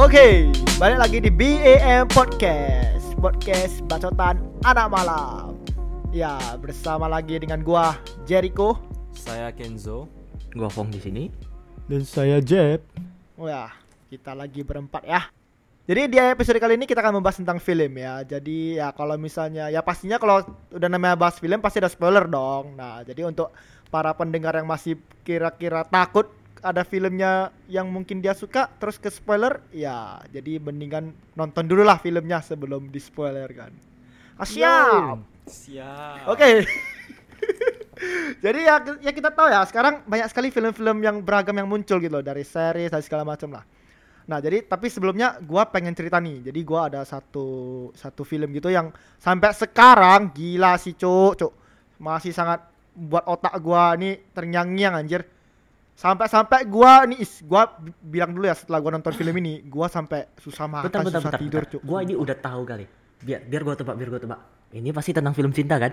Oke, balik lagi di BAM Podcast Podcast Bacotan Anak Malam Ya, bersama lagi dengan gua Jericho Saya Kenzo. Gua Fong di sini. Dan saya Jeb. Oh ya, kita lagi berempat ya Jadi di episode kali ini kita akan membahas tentang film ya Jadi ya kalau misalnya, ya pastinya kalau udah namanya bahas film pasti ada spoiler dong Nah, jadi untuk para pendengar yang masih kira-kira takut ada filmnya yang mungkin dia suka terus ke spoiler ya jadi mendingan nonton dulu lah filmnya sebelum di spoiler kan. Ah, siap. Siap. oke. Jadi ya ya kita tahu ya sekarang banyak sekali film-film yang beragam yang muncul gitu loh dari series dan segala macam lah. Nah jadi tapi sebelumnya gua pengen cerita nih. Jadi gua ada satu satu film gitu yang sampai sekarang gila sih cuk. Cuk masih sangat buat otak gua nih terngiang-ngiang anjir sampai-sampai gua nih is gua bi- bilang dulu ya setelah gua nonton film ini gua sampai susah makan Bentar, bentar, susah bentar. tidur bentar. cuk Gua ini udah tahu kali. Biar biar gua tebak, biar gua tebak. Ini pasti tentang film cinta kan?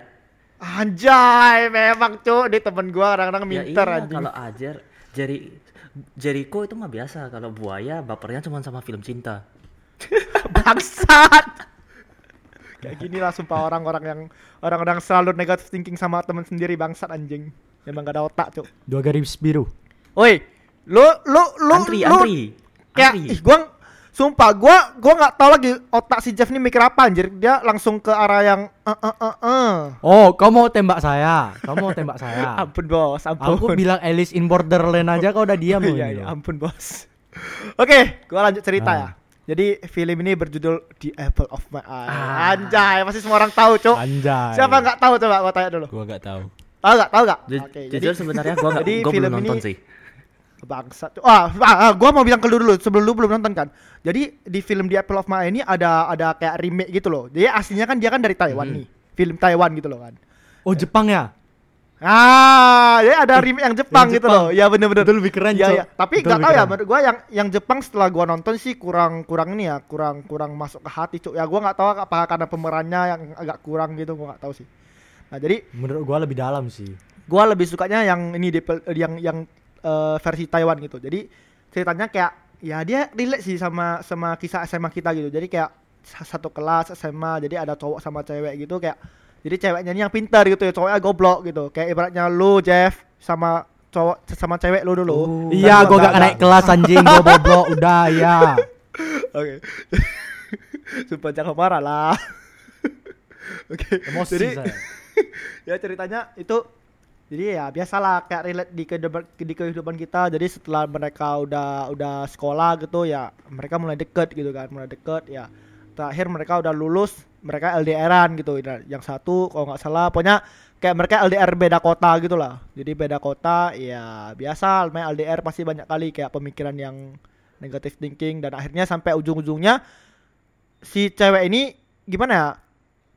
anjay memang cuk di temen gua kadang-kadang Ya minter iya, anjing kalau Ajar Jeri Jericho itu mah biasa kalau buaya bapernya cuma sama film cinta. bangsat kayak gini lah sumpah orang-orang yang orang-orang selalu negative thinking sama temen sendiri bangsat anjing memang gak ada otak cuk Dua garis biru. Woi lu lu lu antri, lu antri. kayak antri. ih gua sumpah gua gua nggak tahu lagi otak si Jeff ini mikir apa anjir dia langsung ke arah yang eh eh eh eh Oh, kau mau tembak saya? Kau mau tembak saya? ampun bos ampun Aku bilang Alice in Borderland aja kau udah diam loh iya, ini iya, loh. ampun bos oke gua lanjut cerita Ah. ya jadi film ini berjudul The Apple of My Eye Ah. anjay pasti semua orang tahu cuk Anjay. siapa nggak tahu coba gua tanya dulu Gua gak tahu. tahu nggak tahu nggak oke jujur sebenarnya gua nggak jadi gua belum nonton ini- sih. Bangsat. Wah, ah, ah, gua mau bilang ke lu dulu sebelum lu belum nonton kan. Jadi di film The Apple of My Eye ini ada ada kayak remake gitu loh. Jadi aslinya kan dia kan dari Taiwan Mhm. nih. Film Taiwan gitu loh kan. Oh, Jepang ya? Ah, jadi ada remake yang Jepang, Yang gitu Jepang. loh. Ya bener-bener. Itu lebih keren, Ya, ya. Tapi nggak tahu ya menurut gua yang yang Jepang setelah gua nonton sih kurang kurang ini ya, kurang kurang masuk ke hati, Cuk. Ya gua nggak tahu apa karena pemerannya yang agak kurang gitu, gua nggak tahu sih. Nah, jadi Menurut gua lebih dalam sih. gua lebih sukanya yang ini di yang yang eh, versi Taiwan gitu. Jadi ceritanya kayak ya dia relate sih sama sama kisah SMA kita gitu. Jadi kayak sa- satu kelas SMA, jadi ada cowok sama cewek gitu kayak jadi ceweknya ini yang pintar gitu ya, cowoknya goblok gitu. Kayak ibaratnya lu Jeff sama cowok sama cewek lu dulu. Dan Iya, gua gua gak naik kelas anjing, gua boblok udah ya. Oke. Sumpah jangan marah lah. Oke. Emosi Jadi saya. ya ceritanya itu jadi ya biasalah kayak relate di kehidupan di kehidupan kita. Jadi setelah mereka udah udah sekolah gitu ya mereka mulai deket gitu kan, mulai deket ya. Terakhir mereka udah lulus, mereka LDRan gitu. Nah, Yang satu kalau nggak salah pokoknya kayak mereka LDR beda kota gitu lah. Jadi beda kota ya biasa main LDR pasti banyak kali kayak pemikiran yang negative thinking dan akhirnya sampai ujung-ujungnya si cewek ini gimana ya?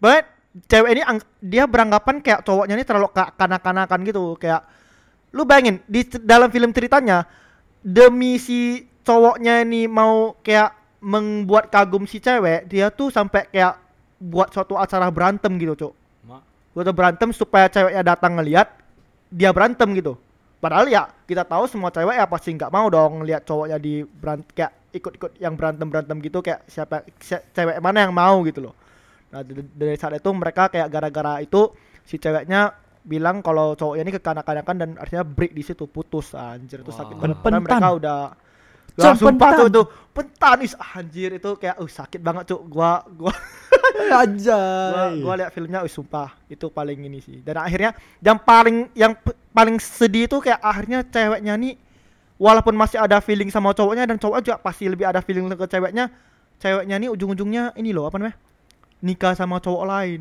But cewek ini dia beranggapan kayak cowoknya ini terlalu ka- kanak-kanakan gitu. Kayak lu bayangin di dalam film ceritanya demi si cowoknya ini mau kayak membuat kagum si cewek dia tuh sampai kayak buat suatu acara berantem gitu cok buat berantem supaya ceweknya datang ngeliat dia berantem gitu. Padahal ya kita tahu semua cewek ya pasti nggak mau dong lihat cowoknya di berant kayak ikut-ikut yang berantem berantem gitu kayak siapa cewek mana yang mau gitu loh nah dari saat itu mereka kayak gara-gara itu si ceweknya bilang kalau cowoknya ini kekanak-kanakan dan akhirnya break di situ putus anjir itu Wah. sakit banget Pen- Karena mereka pentan. udah Wah, sumpah tuh pentan. tuh pentan is anjir itu kayak uh sakit banget cuk gua gua gua, Anjay. gua lihat filmnya wih sumpah itu paling ini sih dan akhirnya yang paling yang paling sedih itu kayak akhirnya ceweknya nih walaupun masih ada feeling sama cowoknya dan cowoknya juga pasti lebih ada feeling ke ceweknya ceweknya nih ujung-ujungnya ini loh apa namanya nikah sama cowok lain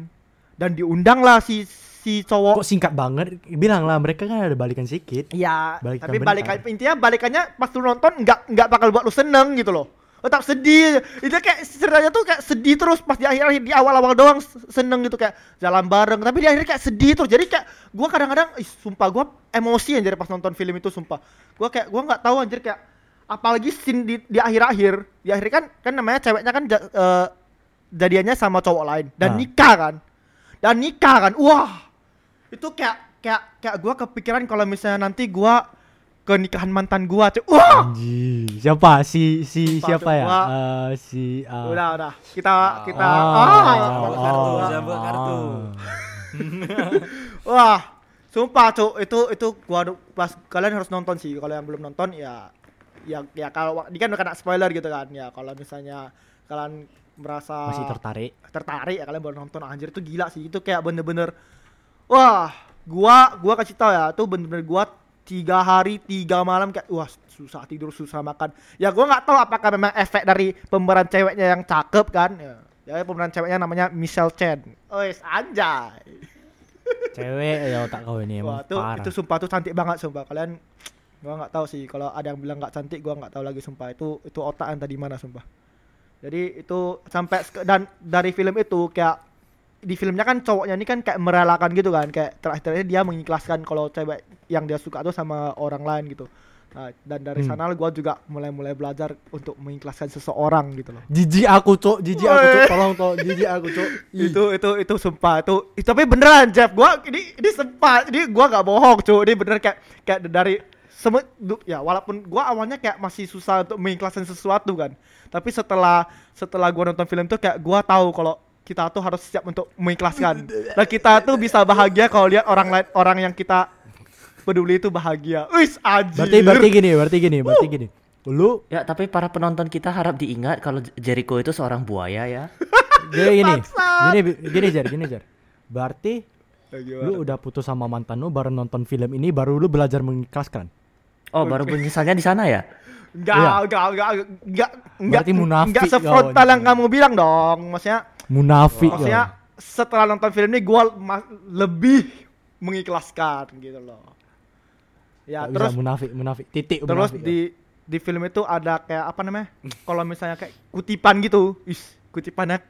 dan diundang lah si si cowok Kok singkat banget? Bilang lah mereka kan ada balikan sedikit. Iya, Balikan tapi bentar. balikan intinya balikannya pas lu nonton nggak nggak bakal buat lu seneng gitu loh. Tetap sedih. Itu kayak ceritanya tuh kayak sedih terus pas di akhir akhir di awal-awal doang s- seneng gitu kayak jalan bareng, tapi di akhir kayak sedih terus. Jadi kayak gua kadang-kadang ih, sumpah gua emosi anjir pas nonton film itu sumpah. Gua kayak gua nggak tahu anjir kayak apalagi scene di di akhir-akhir. Di akhir kan kan namanya ceweknya kan eh, jadiannya sama cowok lain dan Nah. nikah kan. Dan nikah kan. Wah, itu kayak kayak kayak gua kepikiran kalau misalnya nanti gua ke nikahan mantan gua, Cuk. Wah. Anjing. Siapa? Si si Sumpah siapa tuh, ya? gua- Eh, si ah. Udah, udah. Kita kita Oh, ah, Buat oh, kartu, oh. kartu. Wah, sumpah cuk itu itu gua pas kalian harus nonton sih. Kalau yang belum nonton ya ya ya kalau ini kan udah kena spoiler gitu kan. Ya kalau misalnya kalian merasa Masih tertarik. tertarik ya kalian baru nonton anjir itu gila sih. Itu kayak bener-bener wah, gua gua kasih tau ya, itu bener-bener gua tiga hari tiga malam kayak wah susah tidur susah makan ya gua nggak tahu apakah memang efek dari pemeran ceweknya yang cakep kan ya, ya pemeran ceweknya namanya Michelle Chen oh anjay Cewek ya otak kau ini Wah, emang itu parah. itu sumpah tuh cantik banget sumpah. Kalian gua nggak tahu sih kalau ada yang bilang nggak cantik gua nggak tahu lagi sumpah. Itu itu otak yang tadi mana sumpah. Jadi itu sampai dan dari film itu kayak di filmnya kan cowoknya ini kan kayak merelakan gitu kan kayak terakhir dia mengikhlaskan kalau cewek yang dia suka tuh sama orang lain gitu. Nah, dan dari Hmm. sana gua juga mulai-mulai belajar untuk mengikhlaskan seseorang gitu loh. Jijik aku, Cuk. Jijik aku. Woi. Tolong, tolong. Jijik aku. Ih. itu itu itu sumpah itu, itu tapi beneran Jeff gua ini ini sempat ini gua nggak bohong cuy ini bener kayak kayak dari du- ya walaupun gua awalnya kayak masih susah untuk mengikhlaskan sesuatu kan tapi setelah setelah gua nonton film tuh kayak gua tahu kalau kita tuh harus siap untuk mengikhlaskan dan kita tuh bisa bahagia kalau lihat orang lain orang yang kita peduli itu bahagia wis anjir Berarti berarti gini, berarti gini, berarti gini. Lu Ya, tapi para penonton kita harap diingat kalau Jericho itu seorang buaya ya. jadi gini. Gini gini Jar, gini Jar. Berarti Ya, gimana? lu udah putus sama mantan lu baru nonton film ini baru lu belajar mengikhlaskan. Oh, baru penyesalnya di sana ya? Enggak, Iya. enggak, enggak, enggak, enggak, Berarti munafik enggak kau, sefrontal yang kamu bilang dong. Maksudnya, Munafik maksudnya ya. setelah nonton film ini gua ma- lebih mengikhlaskan gitu loh. Ya, Nggak terus bisa munafik, munafik. Titik terus munafik, ya. di di film itu ada kayak apa namanya? Kalau misalnya kayak kutipan gitu, is kutipannya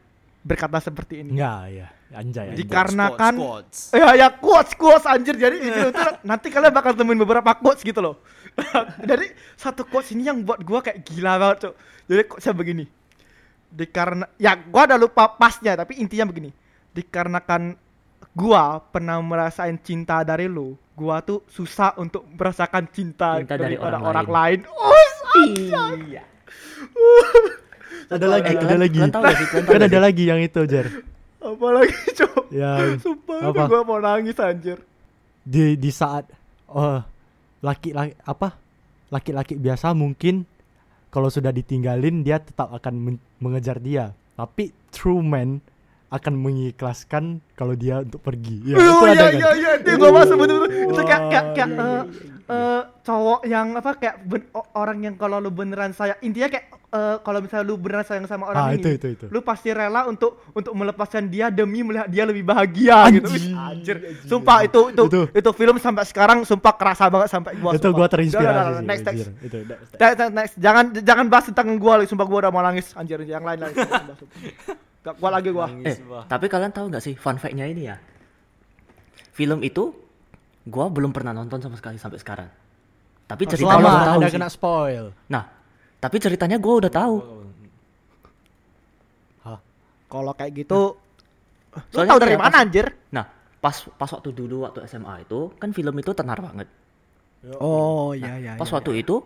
berkata seperti ini. Enggak, ya. Anjay, anjay. Dikarenakan Squats, Ya ya quotes quotes anjir jadi di film itu nanti kalian bakal temuin beberapa quotes gitu loh. Jadi satu quotes ini yang buat gua kayak gila banget, Cuk. Jadi quotesnya begini. Dikarena ya gua ada lupa pasnya tapi intinya begini. Dikarenakan gua pernah merasain cinta dari lu, gua tuh susah untuk merasakan cinta, Cinta dari daripada orang orang lain. lain. Oh, anjay. Iya. Ada lagi, ada lagi. Kan ada lagi yang itu, Jar. Apalagi, Cuk. Ya, Sumpah Apa? gua mau nangis anjir. di di saat oh laki-laki apa? Laki-laki biasa mungkin kalau sudah ditinggalin dia tetap akan men- mengejar dia. Tapi true man akan mengikhlaskan kalau dia untuk pergi. Ya, oh itu ada iya kan? iya iya itu gua masuk betul betul itu kayak kayak kayak Wah, eh, eh, cowok yang apa kayak ben- orang yang kalau lu beneran sayang intinya kayak eh, kalau misalnya lu beneran sayang sama orang Ah, ini itu, itu, itu. lu pasti rela untuk untuk melepaskan dia demi melihat dia lebih bahagia gitu Wih, Anjing, anjir anjing, sumpah itu itu, itu Itu. film sampai sekarang sumpah kerasa banget sampai gua itu sumpah. gua Udah, udah, terinspirasi udah, sih, next next anjir. Itu next, next. Jangan jangan bahas tentang gua lagi, sumpah gua udah mau nangis anjir yang lain lain. Gak kuat lagi gua. Eh, Nangis, Wah. tapi kalian tahu nggak sih fun fact-nya ini ya? Film itu gua belum pernah nonton sama sekali sampai sekarang. Tapi Oh, ceritanya Selama gua tahu ada sih. kena spoil. Nah, tapi ceritanya gua udah tahu. Kalau kayak gitu lu Soalnya tahu dari mana pas- anjir? Nah, pas pas waktu dulu waktu SMA itu kan film itu tenar banget. Oh iya iya. Pas waktu itu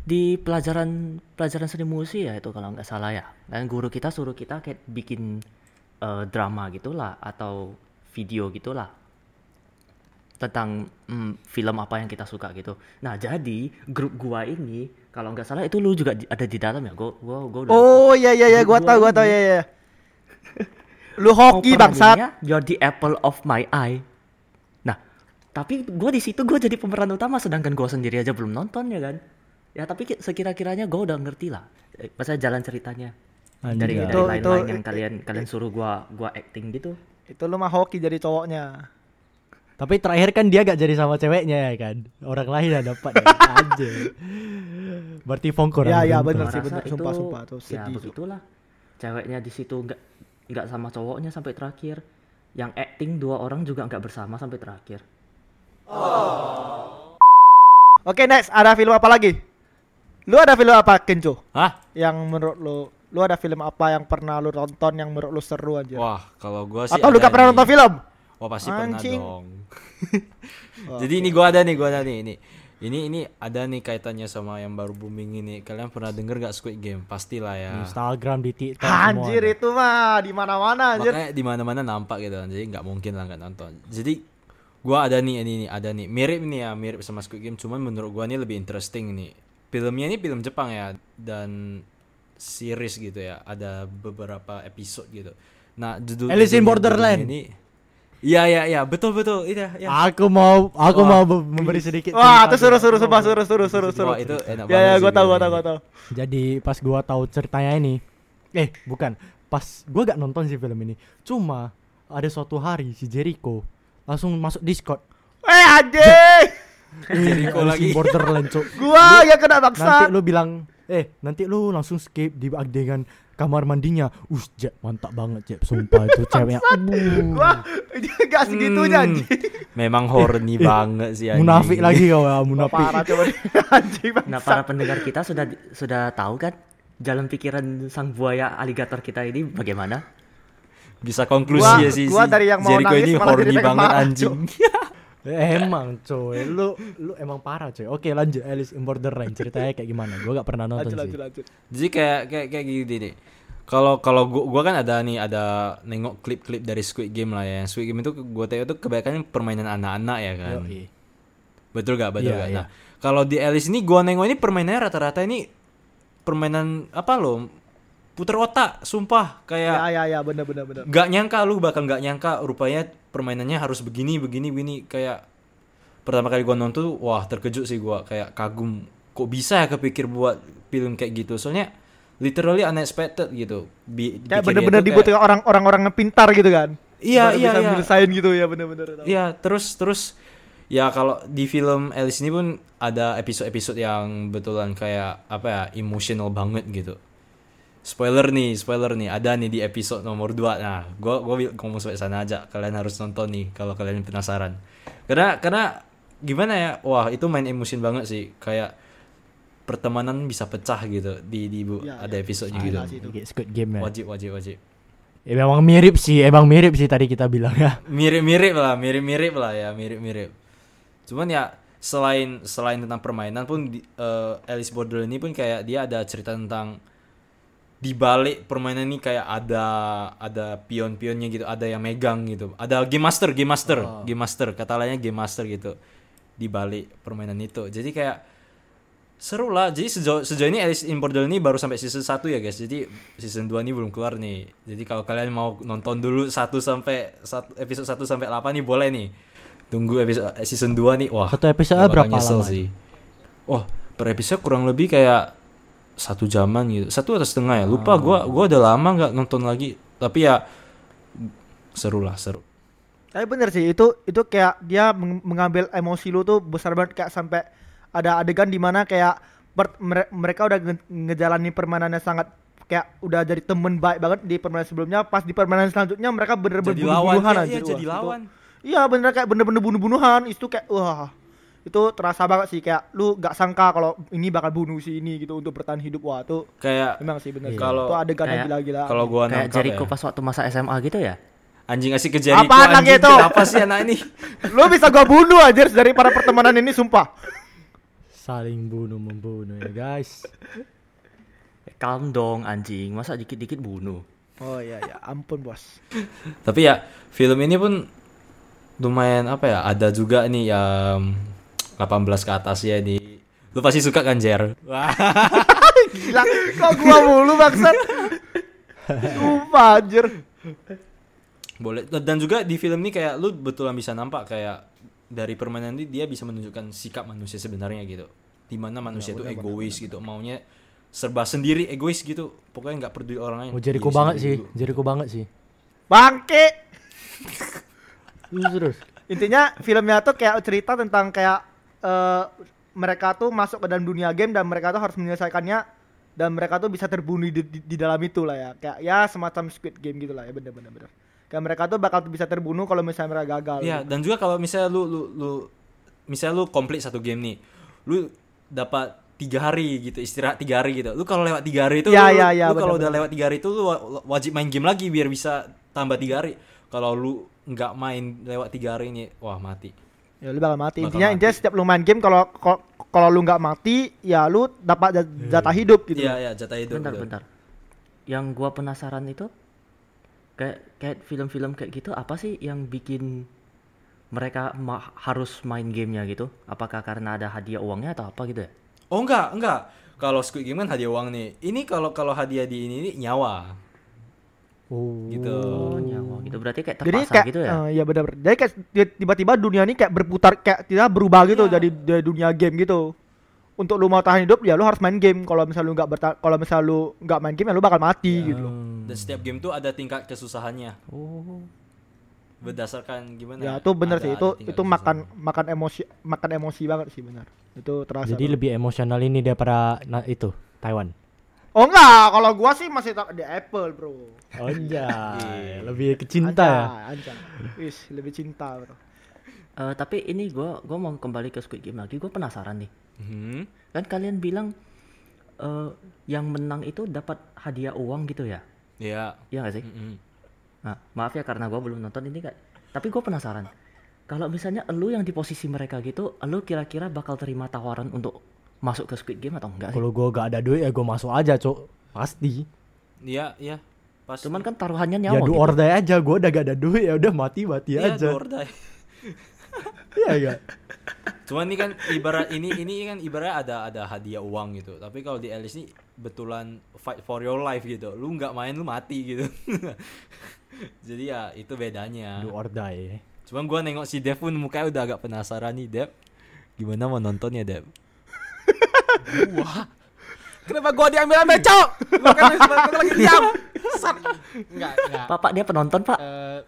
di pelajaran pelajaran seni musik ya itu kalau nggak salah ya. Dan guru kita suruh kita kayak bikin eh, drama gitulah atau video gitulah tentang mm, film apa yang kita suka gitu. Nah jadi grup gua ini kalau nggak salah itu lu juga ada di dalam ya. Gua gua gua udah. Oh iya iya iya gua Gua tahu gua tahu ya ya. Lu hoki bangsat. You're the apple of my eye. Nah, tapi gua di situ gua jadi pemeran utama sedangkan gua sendiri aja belum nonton ya kan. Ya tapi ki- sekira-kiranya gua udah ngerti lah. Eh, Masa jalan ceritanya Anjir. dari dari Itu- lain-lain itu- yang kalian kalian suruh gua gua acting gitu. Itu lu mah hoki jadi cowoknya. Tapi terakhir kan dia gak jadi sama ceweknya ya kan. Orang lain yang dapat ya. aja. Berarti Fong kurang Ya, ya, bener sih, bener. Sumpah, sumpah, tuh ya sedih, Su. begitulah. Ceweknya di situ nggak nggak sama cowoknya sampai terakhir. Yang acting dua orang juga nggak bersama sampai terakhir. Oke next ada film apa lagi? Lu ada film apa Kenjo? Hah? Yang menurut lu lu ada film apa yang pernah lu tonton yang menurut lu seru aja? Wah, kalau gua sih Atau lu gak pernah nih. nonton film? Wah, pasti Anjing. pernah dong. Jadi ini gua ada nih, gua ada nih ini. Ini ini ada nih kaitannya sama yang baru booming ini. Kalian pernah denger gak Squid Game? Pastilah ya. Di Instagram di TikTok semua Anjir itu mah di mana-mana anjir. Makanya di mana-mana nampak gitu kan. Jadi nggak mungkin lah nggak nonton. Jadi gua ada nih ini nih ada nih mirip nih ya mirip sama Squid Game cuman menurut gua ini lebih interesting nih. Filmnya ini film Jepang ya dan series gitu ya. Ada beberapa episode gitu. Nah, judul Alice in Borderland. Ini Iya iya iya betul betul iya ya. Aku mau aku Wah. mau be- memberi sedikit Wah, itu suruh dulu. suruh suruh suruh suruh suruh suruh. Wah, itu enak Ya ya banget gua tahu gua filmnya tahu gua tahu. Jadi pas gua tahu ceritanya ini, eh bukan, pas gua gak nonton sih film ini. Cuma ada suatu hari si Jericho langsung masuk Discord. Eh anjing. Jericho lagi. Borderland, Cuk. Gua yang kena Nanti baksa. lu bilang, eh nanti lu langsung skip di adegan kamar mandinya. Us, Jep, mantap banget, Jep. Sumpah itu ceweknya. Gua enggak segitunya Hmm, anjing. Memang horny banget sih anjing. munafik lagi kau ya, munafik. Parah coba anjing bangsa. Nah, para pendengar kita sudah sudah tahu kan jalan pikiran sang buaya aligator kita ini bagaimana? Bisa konklusi Gua- ya sih. gua si dari yang mau Jericho nangis ini horny banget anjing. Emang coy, lu lu emang parah coy. Oke lanjut Alice in Borderland ceritanya kayak gimana? Gua gak pernah nonton Lanjut sih. lanjut lanjut. Jadi kayak kayak kayak gini nih. Kalau kalau gua, gua kan ada nih ada nengok klip-klip dari Squid Game lah ya. Squid Game itu gua tahu itu kebanyakan permainan anak-anak ya kan. Yoi. Betul gak? Betul Iya, gak? iya. Nah, kalau di Alice ini gua nengok ini permainannya rata-rata ini permainan apa loh? Puter otak, sumpah kayak Ya ya ya benar benar benar. Gak nyangka lu bakal gak nyangka rupanya permainannya harus begini begini begini kayak pertama kali gua nonton tuh, wah terkejut sih gua kayak kagum kok bisa ya kepikir buat film kayak gitu soalnya literally unexpected gitu Bi- Kayak bener-bener tuh kayak- orang orang-orang yang pintar gitu kan. Iya, Baru iya, bisa iya. gitu ya bener-bener. Iya, terus terus ya kalau di film Alice ini pun ada episode-episode yang betulan kayak apa ya, emotional banget gitu. Spoiler nih, spoiler nih, ada nih di episode nomor 2. Nah, gua gua ngomong sampai sana aja. Kalian harus nonton nih kalau kalian penasaran. Karena karena gimana ya? Wah, itu main emotion banget sih. Kayak pertemanan bisa pecah gitu di di bu- Ya, ada ya. episodenya Ada gitu. Kayak Squid Game ya. Wajib wajib wajib. Ya, memang mirip sih, emang mirip sih tadi kita bilang ya. mirip-mirip lah, mirip-mirip lah ya, mirip-mirip. Cuman ya selain selain tentang permainan pun di, eh, Alice Borderland ini pun kayak dia ada cerita tentang di balik permainan ini kayak ada ada pion-pionnya gitu, ada yang megang gitu. Ada game master, game master, game master, kata lainnya game master gitu di balik permainan itu. Jadi kayak seru lah. Jadi sejauh sejauh ini Alice in Borderland ini baru sampai season 1 ya guys. Jadi season 2 ini belum keluar nih. Jadi kalau kalian mau nonton dulu 1 sampai satu episode 1 sampai 8 nih boleh nih. Tunggu episode eh, season 2 nih. Wah. Satu episode berapa lama? sih. Wah, per episode kurang lebih kayak satu jaman gitu. Satu atau setengah ya. Lupa gua gua udah lama nggak nonton lagi. Tapi ya seru lah, seru. Tapi bener sih itu itu kayak dia meng- mengambil emosi lu tuh besar banget kayak sampai ada adegan di mana kayak per- mere- mereka udah nge- ngejalani permainannya sangat kayak udah jadi temen baik banget di permainan sebelumnya pas di permainan selanjutnya mereka bener-bener bunuh-bunuhan iya, anjir. iya, Wah, jadi lawan. Iya bener kayak bener-bener bunuh-bunuhan itu kayak wah itu terasa banget sih kayak lu gak sangka kalau ini bakal bunuh si ini gitu untuk bertahan hidup wah tuh Kayak memang sih bener Iya. Kalau- itu adegannya kayak- gila-gila kalau gua Kayak Jericho ya. pas waktu masa SMA gitu ya? Anjing asik ke Jericho lagi anjing. itu? Kenapa sih anak ini? lu bisa gua bunuh aja dari para pertemanan ini sumpah Saling bunuh membunuh ya guys. Eh, Calm dong anjing, masa dikit-dikit bunuh? oh iya ya ampun bos Tapi ya film ini pun lumayan apa ya? Ada juga nih yang 18 ke atas ya di Lu pasti suka kan Jer? Wah. Gila, kok gua mulu bangsat. Sumpah anjir. Boleh dan juga di film ini kayak lu betulan bisa nampak kayak dari permainan ini dia bisa menunjukkan sikap manusia sebenarnya gitu. Di mana manusia itu egois gitu, maunya serba sendiri egois gitu. Pokoknya nggak peduli orang lain. Oh Jericho Diri banget sih, dulu. Jericho banget sih. Bangke. Terus terus. Intinya filmnya tuh kayak cerita tentang kayak eh, mereka tuh masuk ke dalam dunia game dan mereka tuh harus menyelesaikannya dan mereka tuh bisa terbunuh di, di, di dalam itu lah ya. Kayak ya semacam Squid Game gitu lah ya bener-bener bener. Kayak mereka tuh bakal bisa terbunuh kalau misalnya mereka gagal. Iya, dan juga kalau misalnya lu lu lu misalnya lu komplit satu game nih, lu dapat tiga hari gitu istirahat tiga hari gitu. Lu kalau lewat tiga hari itu, Iya, lu, iya, iya, lu kalau udah lewat tiga hari itu lu wa- wajib main game lagi biar bisa tambah tiga hari. Kalau lu nggak main lewat tiga hari ini, wah mati. Ya lu bakal mati. Bakal Intinya mati. intinya setiap lu main game kalau kalau- kalau lu nggak mati, ya lu dapat ja- jatah hidup gitu. Iya, iya, jatah hidup. bentar betul. bentar yang gua penasaran itu kayak kayak film-film kayak gitu apa sih yang bikin mereka ma- harus main gamenya gitu apakah karena ada hadiah uangnya atau apa gitu ya Oh enggak, enggak. Kalau Squid Game kan hadiah uang nih. Ini kalau kalau hadiah di ini nih nyawa. Oh. Gitu. oh nyawa gitu berarti kayak Jadi terpaksa kayak gitu ya eh, iya benar benar. Jadi kayak ti- tiba-tiba dunia ini kayak berputar kayak tidak berubah gitu Iya. jadi dari dunia game gitu. Untuk lu mau tahan hidup ya lu harus main game. Kalau misal lu nggak kalau misal lu nggak main game ya lu bakal mati gitu loh. Dan setiap game tuh ada tingkat kesusahannya. oh Berdasarkan gimana? Ya itu bener Ada- sih ada itu itu makan kesusahan. makan emosi makan emosi banget sih benar. Itu terasa. Jadi banget. lebih emosional ini daripada na- itu Taiwan. Oh enggak, kalau gua sih masih tak di Apple, Bro. Oh iya, lebih ke cinta ya. Anjay, anjay. Wis, lebih cinta, Bro. Eh, tapi ini gua gua mau kembali ke Squid Game lagi gua penasaran nih Mhm. kan kalian bilang eh, yang menang itu dapat hadiah uang gitu ya Iya. iya gak sih Mhm. Nah, maaf ya karena gua belum nonton ini kan. Tapi gua penasaran. Kalau misalnya elu yang di posisi mereka gitu, elu kira-kira bakal terima tawaran untuk masuk ke Squid Game atau enggak sih? Kalau gua gak ada duit ya gua masuk aja, Cok. Pasti. Iya, iya. Pas Cuman kan taruhannya Ya nyawa do gitu. or die aja, gua udah gak ada duit ya udah mati-mati iya, aja. do or die. Iya enggak? Cuman ini kan ibarat ini ini kan ibaratnya ada ada hadiah uang gitu. Tapi kalau di Alice ini betulan fight for your life gitu. Lu nggak main lu mati gitu. Jadi ya itu bedanya. Do or die. Cuman gua nengok si Dev pun mukanya udah agak penasaran nih, Dev. Gimana mau nontonnya, Dev? Kenapa gua diambil ambil cok? Lu kan lagi diam. Sat. Enggak, enggak. Pak, Pak, dia penonton, Pak. Eh,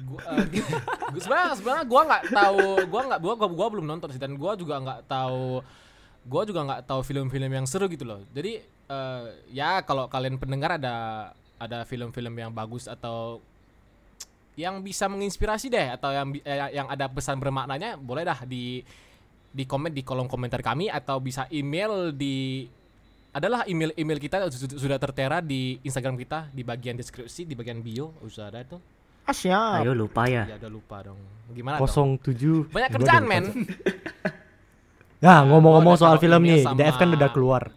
gua, gua- sebenarnya sebenarnya gua nggak tahu gua nggak gua, gua gua belum nonton sih dan gua juga nggak tahu gua juga nggak tahu film-film yang seru gitu loh jadi eh, ya kalau kalian pendengar ada ada film-film yang bagus atau yang bisa menginspirasi deh atau yang eh, yang ada pesan bermaknanya boleh dah di di komen di kolom komentar kami atau bisa email di adalah email-email kita su- sudah tertera di Instagram kita di bagian deskripsi di bagian bio sudah ada tuh Ah, siap. Ayo lupa ya. ya udah lupa dong gimana dong 07 banyak Gua kerjaan men. Nah, ngomong-ngomong soal film nih, DF kan udah keluar.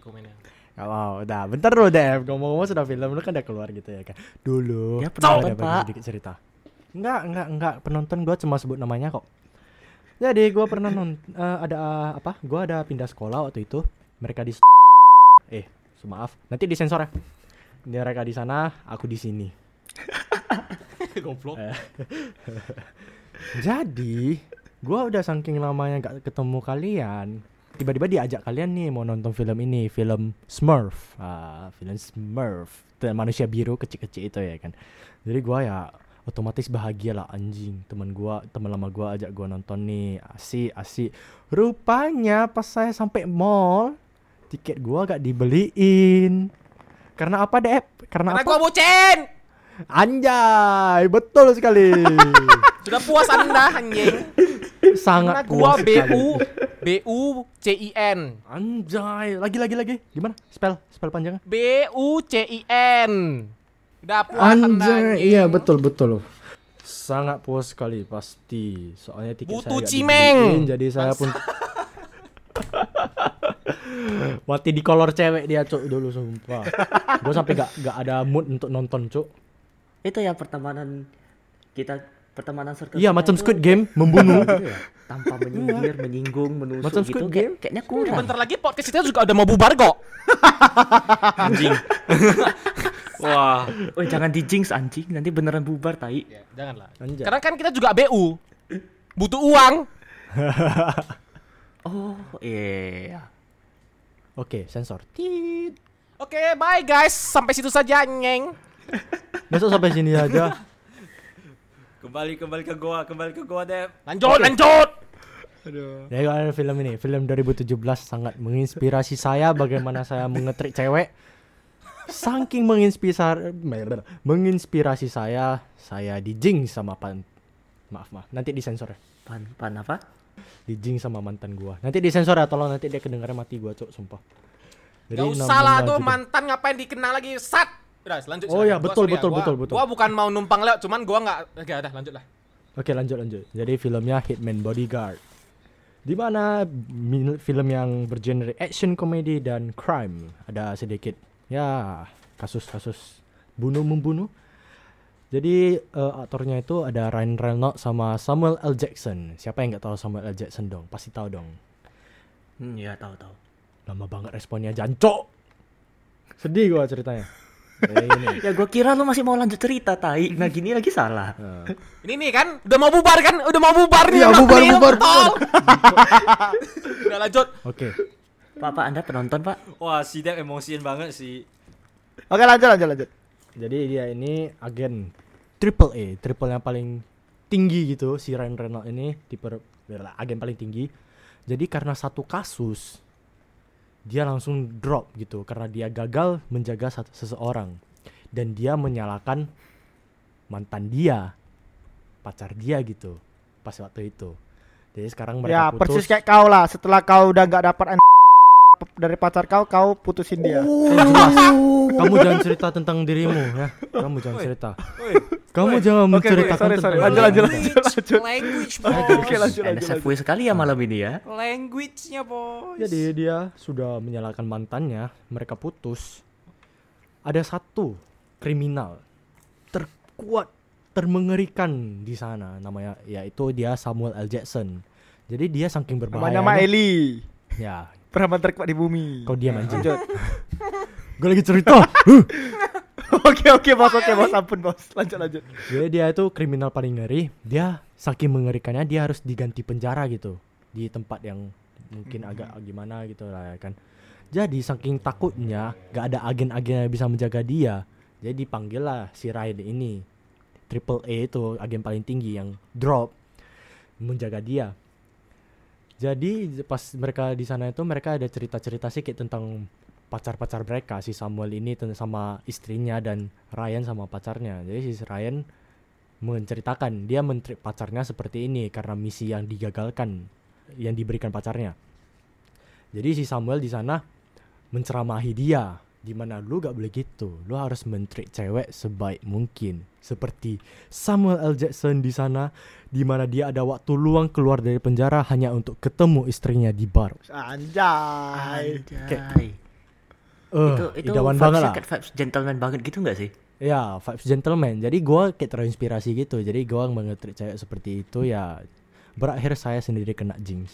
Gak mau, udah. Bentar dulu DF, ngomong-ngomong sudah film lu kan udah keluar gitu ya kan. Dulu. Dia penonton, ada bagi sedikit cerita. Enggak, enggak, enggak. Penonton gua cuma sebut namanya kok. Jadi gua pernah nonton ada uh, apa? Gua ada pindah sekolah waktu itu. Mereka di eh, maaf. Nanti disensor ya. Mereka di sana, aku di sini. goblok Jadi, gua udah saking lamanya gak ketemu kalian. Tiba-tiba diajak kalian nih mau nonton film ini, film Smurf. Ah, film Smurf. Itu manusia biru kecil-kecil itu ya kan. Jadi gua ya otomatis bahagia lah anjing. Teman gua, teman lama gua ajak gua nonton nih. Asik, asik. Rupanya pas saya sampai mall, tiket gua gak dibeliin. Karena apa, Dep? Karena, karena apa? gua bucin Anjay, betul sekali. sudah puas anda anjing Sangat karena gua puas B sekali. U B U C I N Anjay, lagi lagi lagi. Gimana? Spell, spell panjangnya. B U C I N udah puas Anjay, iya betul betul. Sangat puas sekali pasti. Soalnya tiket Butuh saya cimeng. dibeliin, jadi saya pun Mati di kolor cewek dia cuk dulu sumpah. Gue sampai gak, gak ada mood untuk nonton cuk. Itu ya pertemanan kita pertemanan circle Iya macam Squid Game membunuh. gitu ya. Tanpa menyindir, menyinggung, menusuk Macam gitu Squid kayak, Game. kayaknya kurang. bentar lagi podcast kita juga udah mau bubar kok Anjing. Wah. Oh, jangan di jinx anjing, nanti beneran bubar tai. ya, janganlah Anjay. karena kan kita juga BU butuh uang Oh, iya. Oke, sensor. Tit. oke bye guys sampai situ saja nyeng Besok sampai sini aja. Kembali kembali ke gua, kembali ke gua, Dev. lanjut lanjut Ya ada film ini, film 2017 sangat menginspirasi saya bagaimana saya mengetrik cewek. Saking menginspirasi menginspirasi saya, saya dijing sama pan maaf maaf, nanti disensor ya. Pan pan apa? Dijing sama mantan gua. Nanti disensor ya, tolong nanti dia kedengarannya mati gua, Cuk, sumpah. Jadi Gak usah lah tuh judul- mantan ngapain dikenal lagi sat udah lanjut Oh Gua betul, sorry ya, betul, gua- betul, betul. gua bukan mau numpang lewat cuman gua nggak oke udah lanjut lah Oke lanjut lanjut. Jadi filmnya Hitman Bodyguard. Di mana film yang bergenre action komedi dan crime. Ada sedikit ya kasus-kasus bunuh membunuh. Jadi eh, aktornya itu ada Ryan Reynolds sama Samuel L. Jackson. Siapa yang nggak tahu Samuel L. Jackson dong? Pasti tahu dong. Hmm, ya tahu tahu. Lama banget responnya jancok. Sedih gua ceritanya. Ini. Ya gua kira lu masih mau lanjut cerita tai. Nah gini lagi salah. Nah, Ini nih kan udah mau bubar kan? Udah mau bubar nih. Pak bubar, Neil, bubar, tol. udah lanjut. Oke. Pak, Pak Anda penonton, Pak? Wah, si Dep emosian banget sih. Oke lanjut lanjut lanjut. Jadi dia ini agen triple A, triple yang paling tinggi gitu si Ryan Reynolds ini tipe agen paling tinggi. Jadi karena satu kasus dia langsung drop gitu karena dia gagal menjaga satu seseorang dan dia menyalahkan mantan dia, pacar dia gitu pas waktu itu. Jadi sekarang Ya mereka persis putus. kayak kau lah. Setelah kau udah nggak dapat dari pacar kau, kau putusin dia. Oh. Kamu jangan cerita tentang dirimu ya. Kamu jangan cerita. Kamu jangan menceritakan sorry, sorry. tentang Lanjut, dirimu. lanjut, lanjut, lanjut. Language, Oke, bos. oke, lanjut, sekali ya malam ini ya. Language-nya, bos. Jadi dia sudah menyalahkan mantannya, mereka putus. Ada satu kriminal terkuat, termengerikan di sana namanya yaitu dia Samuel L. Jackson. Jadi dia saking berbahaya. Namanya Mak Eli. Ya, Preman terkuat di bumi. kau diam anjing. Lanjut. Gue lagi cerita. Oke oke bos oke bos ampun bos. Lanjut lanjut. Jadi dia itu kriminal paling ngeri. Dia saking mengerikannya dia harus diganti penjara gitu di tempat yang mungkin agak gimana gitu lah ya kan. Jadi saking takutnya gak ada agen-agen yang bisa menjaga dia. Jadi dipanggil lah si Ryan ini. Triple A itu agen paling tinggi yang drop menjaga dia. Jadi pas mereka di sana itu mereka ada cerita-cerita sedikit tentang pacar-pacar mereka si Samuel ini sama istrinya dan Ryan sama pacarnya. Jadi si Ryan menceritakan dia menteri pacarnya seperti ini karena misi yang digagalkan yang diberikan pacarnya. Jadi si Samuel di sana menceramahi dia di mana lu gak boleh gitu. Lu harus menteri cewek sebaik mungkin. Seperti Samuel L. Jackson di sana di mana dia ada waktu luang keluar dari penjara hanya untuk ketemu istrinya di bar. Anjay. Anjay. Eh, itu itu vibes banget lah. vibes gentleman banget gitu nggak sih? Ya, vibes gentleman. Jadi gua kayak terinspirasi gitu. Jadi gua mengetrik cewek seperti itu ya berakhir saya sendiri kena jinx.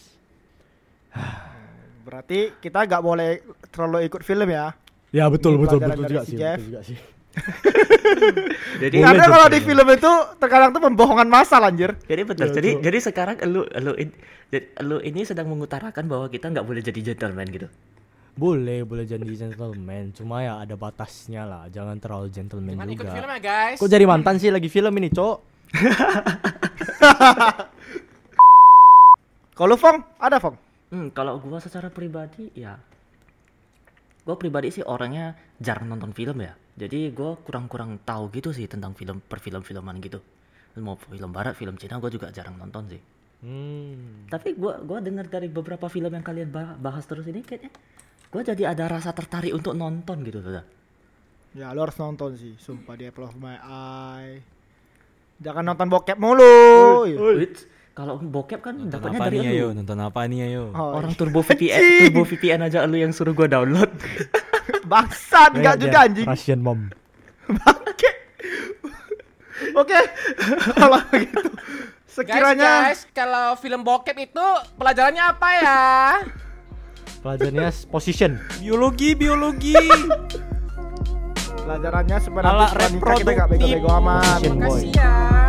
Berarti kita nggak boleh terlalu ikut film ya. Ya betul Ini betul betul juga si sih, Jeff. betul juga sih. Jadi Boleh Karena kalau di film itu terkadang tuh pembohongan masal anjir. jadi betul. Ya, jadi betul. jadi sekarang lu lu in- jadi lu ini sedang mengutarakan bahwa kita nggak boleh jadi gentleman gitu. Boleh, boleh jadi gentleman. Cuma ya ada batasnya lah. Jangan terlalu gentleman Cuman ikut juga. film ya guys. Kok jadi mantan sih lagi film ini, Cok? Kalau Fong, ada Fong. Hmm, kalau gua secara pribadi ya gua pribadi sih orangnya jarang nonton film ya. Jadi gua kurang-kurang tahu gitu sih tentang film perfilm-filman gitu. Mau film barat, film Cina gua juga jarang nonton sih. Hmm. Tapi gua gua dengar dari beberapa film yang kalian bah- bahas terus ini kayaknya gua jadi ada rasa tertarik untuk nonton gitu tuh. Ya lo harus nonton sih, sumpah di Apple of My Eye. Jangan nonton bokep mulu. Iya. Kalau bokep kan Nonton dapatnya apa dari ayo? lu. Nonton apa nih ayo? Oh, Orang turbo VPN, turbo VPN aja lu yang suruh gua download. bangsat enggak Kayak juga dia anjing. Russian mom. Oke. Oke. Kalau begitu. Guys, Sekiranya guys, kalau film bokep itu pelajarannya apa ya? Pelajarannya position. Biologi, biologi. pelajarannya sebenarnya kita enggak bego-bego amat. Boy. Makasih ya.